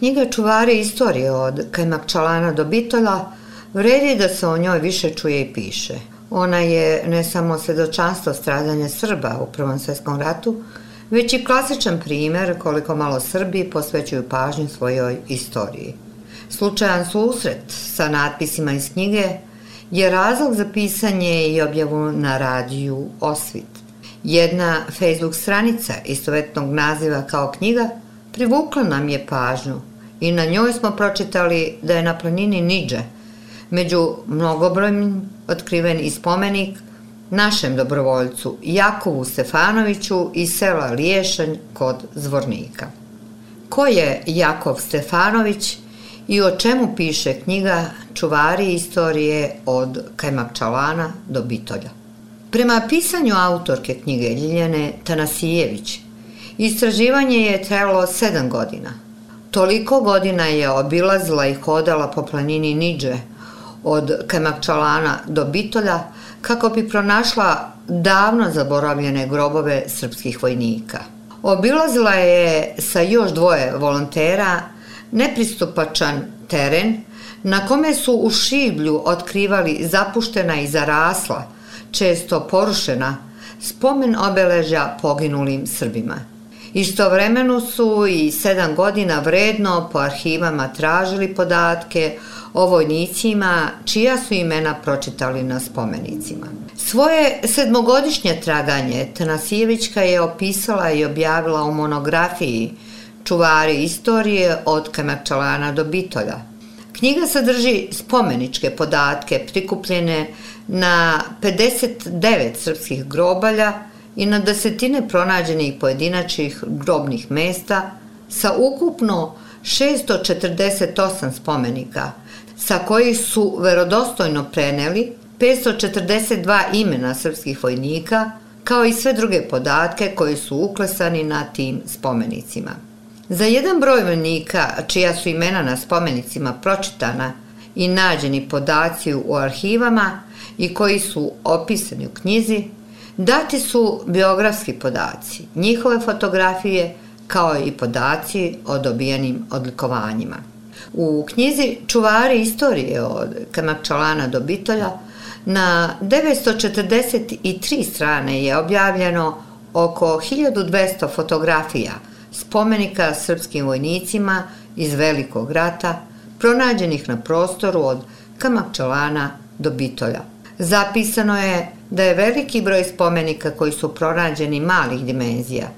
Knjiga Čuvari istorije od Kajmakčalana do Bitolja vredi da se o njoj više čuje i piše. Ona je ne samo svedočanstvo stradanja Srba u Prvom svetskom ratu, već i klasičan primer koliko malo Srbi posvećuju pažnju svojoj istoriji. Slučajan susret sa natpisima iz knjige je razlog za pisanje i objavu na radiju Osvit. Jedna Facebook stranica istovetnog naziva kao knjiga privukla nam je pažnju i na njoj smo pročitali da je na planini Niđe među mnogobrojnim otkriven i spomenik našem dobrovoljcu Jakovu Stefanoviću iz sela Liješanj kod Zvornika. Ko je Jakov Stefanović i o čemu piše knjiga Čuvari istorije od Kajmakčalana do Bitolja? Prema pisanju autorke knjige Ljiljane Tanasijević, istraživanje je trajalo sedam godina. Toliko godina je obilazila i hodala po planini Niđe, od Kemakčalana do Bitolja, kako bi pronašla davno zaboravljene grobove srpskih vojnika. Obilazila je sa još dvoje volontera nepristupačan teren na kome su u šiblju otkrivali zapuštena i zarasla, često porušena, spomen obeležja poginulim Srbima. Istovremeno su i sedam godina vredno po arhivama tražili podatke o vojnicima čija su imena pročitali na spomenicima. Svoje sedmogodišnje traganje Tanasijevićka je opisala i objavila u monografiji Čuvari istorije od Kamarčalana do Bitolja. Knjiga sadrži spomeničke podatke prikupljene na 59 srpskih grobalja i na desetine pronađenih pojedinačnih grobnih mesta sa ukupno 648 spomenika, sa kojih su verodostojno preneli 542 imena srpskih vojnika, kao i sve druge podatke koji su uklesani na tim spomenicima. Za jedan broj vojnika, čija su imena na spomenicima pročitana i nađeni podaci u arhivama i koji su opisani u knjizi, dati su biografski podaci, njihove fotografije, kao i podaci o dobijenim odlikovanjima. U knjizi Čuvari istorije od Kamakčalana do Bitolja na 943 strane je objavljeno oko 1200 fotografija spomenika srpskim vojnicima iz Velikog rata pronađenih na prostoru od Kamakčalana do Bitolja. Zapisano je da je veliki broj spomenika koji su pronađeni malih dimenzija,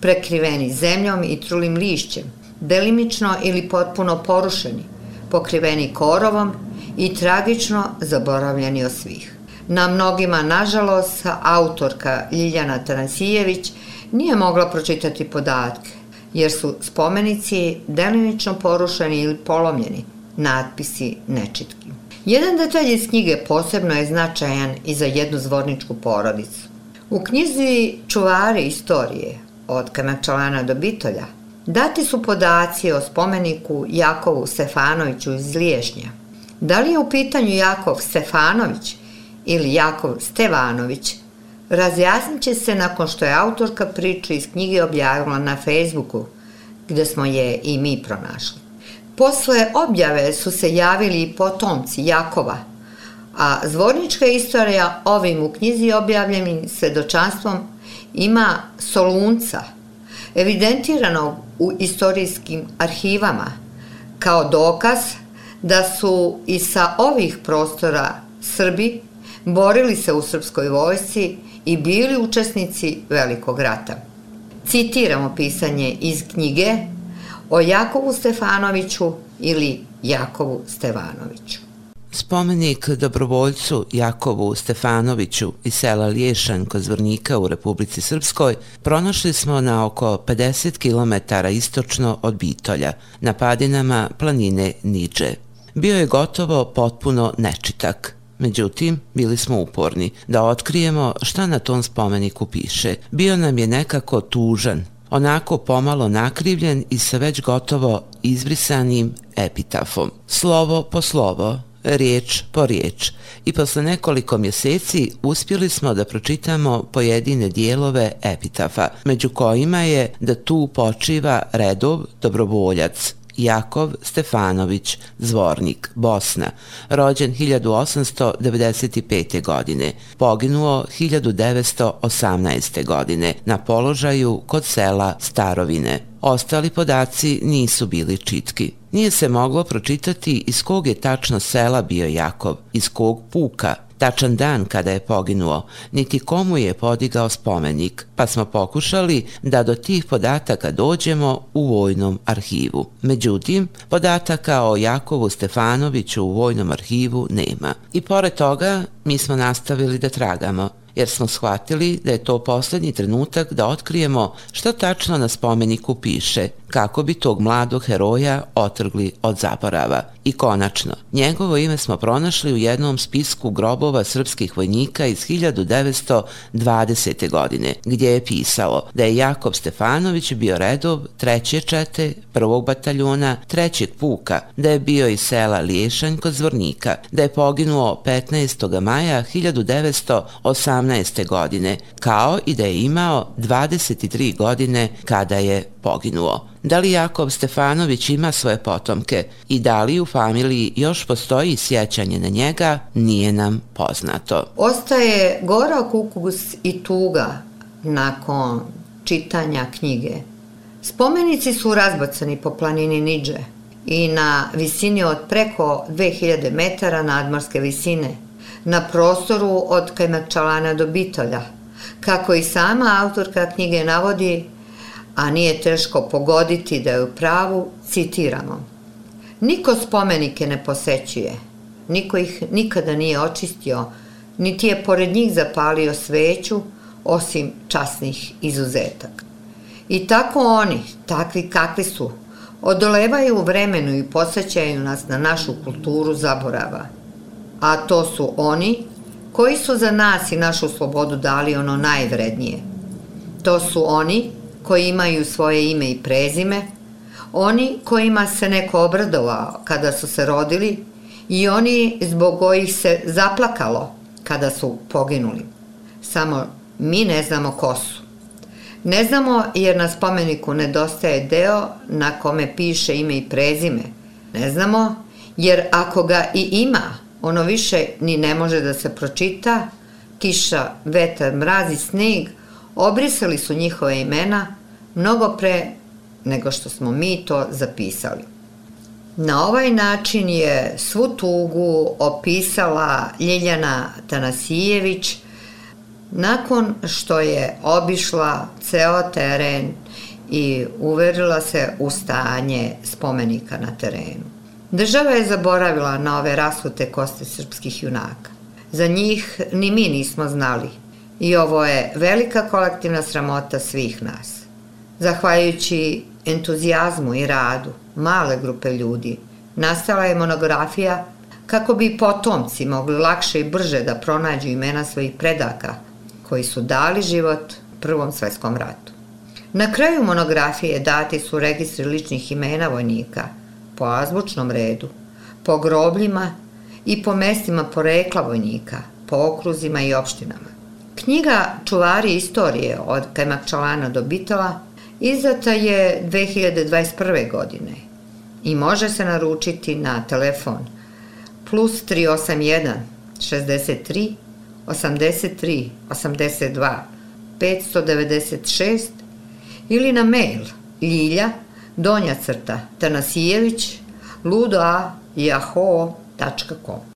prekriveni zemljom i trulim lišćem, delimično ili potpuno porušeni, pokriveni korovom i tragično zaboravljeni od svih. Na mnogima, nažalost, autorka Ljiljana Tanasijević nije mogla pročitati podatke, jer su spomenici delimično porušeni ili polomljeni, natpisi nečitki. Jedan detalj iz knjige posebno je značajan i za jednu zvorničku porodicu. U knjizi Čuvari istorije od Kanačalana do Bitolja dati su podaci o spomeniku Jakovu Stefanoviću iz Liješnja. Da li je u pitanju Jakov Stefanović ili Jakov Stevanović, razjasnit će se nakon što je autorka priče iz knjige objavila na Facebooku, gde smo je i mi pronašli. Posle objave su se javili potomci Jakova, a zvornička istorija ovim u knjizi objavljenim svedočanstvom ima Solunca, evidentiranog u istorijskim arhivama, kao dokaz da su i sa ovih prostora Srbi borili se u srpskoj vojsci i bili učesnici Velikog rata. Citiramo pisanje iz knjige o Jakovu Stefanoviću ili Jakovu Stevanoviću. Spomenik dobrovoljcu Jakovu Stefanoviću iz sela Liješan kod Zvornika u Republici Srpskoj pronašli smo na oko 50 km istočno od Bitolja, na padinama planine Niđe. Bio je gotovo potpuno nečitak. Međutim, bili smo uporni da otkrijemo šta na tom spomeniku piše. Bio nam je nekako tužan, onako pomalo nakrivljen i sa već gotovo izbrisanim epitafom. Slovo po slovo, riječ po riječ i posle nekoliko mjeseci uspjeli smo da pročitamo pojedine dijelove epitafa, među kojima je da tu počiva redov dobrovoljac Jakov Stefanović Zvornik, Bosna, rođen 1895. godine, poginuo 1918. godine na položaju kod sela Starovine. Ostali podaci nisu bili čitki. Nije se moglo pročitati iz kog je tačno sela bio Jakov, iz kog puka, tačan dan kada je poginuo, niti komu je podigao spomenik, pa smo pokušali da do tih podataka dođemo u Vojnom arhivu. Međutim, podataka o Jakovu Stefanoviću u Vojnom arhivu nema. I pored toga, mi smo nastavili da tragamo jer smo shvatili da je to poslednji trenutak da otkrijemo šta tačno na spomeniku piše, kako bi tog mladog heroja otrgli od zaborava. I konačno, njegovo ime smo pronašli u jednom spisku grobova srpskih vojnika iz 1920. godine, gdje je pisalo da je Jakob Stefanović bio redov treće čete, prvog bataljuna, trećeg puka, da je bio iz sela Liješanj kod Zvornika, da je poginuo 15. maja 1918. godine, kao i da je imao 23 godine kada je poginuo. Da li Jakov Stefanović ima svoje potomke i da li u familiji još postoji sjećanje na njega, nije nam poznato. Ostaje gora kukus i tuga nakon čitanja knjige. Spomenici su razbacani po planini Niđe i na visini od preko 2000 metara nadmorske visine, na prostoru od Kajmakčalana do Bitolja. Kako i sama autorka knjige navodi, a nije teško pogoditi da je u pravu, citiramo. Niko spomenike ne posećuje, niko ih nikada nije očistio, niti je pored njih zapalio sveću, osim časnih izuzetaka. I tako oni, takvi kakvi su, odolevaju u vremenu i posjećaju nas na našu kulturu zaborava. A to su oni koji su za nas i našu slobodu dali ono najvrednije. To su oni koji imaju svoje ime i prezime, oni kojima se neko obradovao kada su se rodili i oni zbog kojih se zaplakalo kada su poginuli. Samo mi ne znamo ko su. Ne znamo jer na spomeniku nedostaje deo na kome piše ime i prezime. Ne znamo jer ako ga i ima, ono više ni ne može da se pročita, kiša, vetar, mraz i sneg obrisali su njihove imena mnogo pre nego što smo mi to zapisali. Na ovaj način je svu tugu opisala Ljeljana Tanasijević nakon što je obišla ceo teren i uverila se u stanje spomenika na terenu. Država je zaboravila na ove rasute koste srpskih junaka. Za njih ni mi nismo znali i ovo je velika kolektivna sramota svih nas. Zahvaljujući entuzijazmu i radu male grupe ljudi, nastala je monografija kako bi potomci mogli lakše i brže da pronađu imena svojih predaka koji su dali život Prvom svetskom ratu. Na kraju monografije dati su registri ličnih imena vojnika po azbučnom redu, po grobljima i po mestima porekla vojnika, po okruzima i opštinama. Knjiga Čuvari istorije od Kajmakčalana do Bitova Izdata je 2021. godine i može se naručiti na telefon plus 381 63 83 82 596 ili na mail ljilja donja crta tanasijević ludoa yahoo.com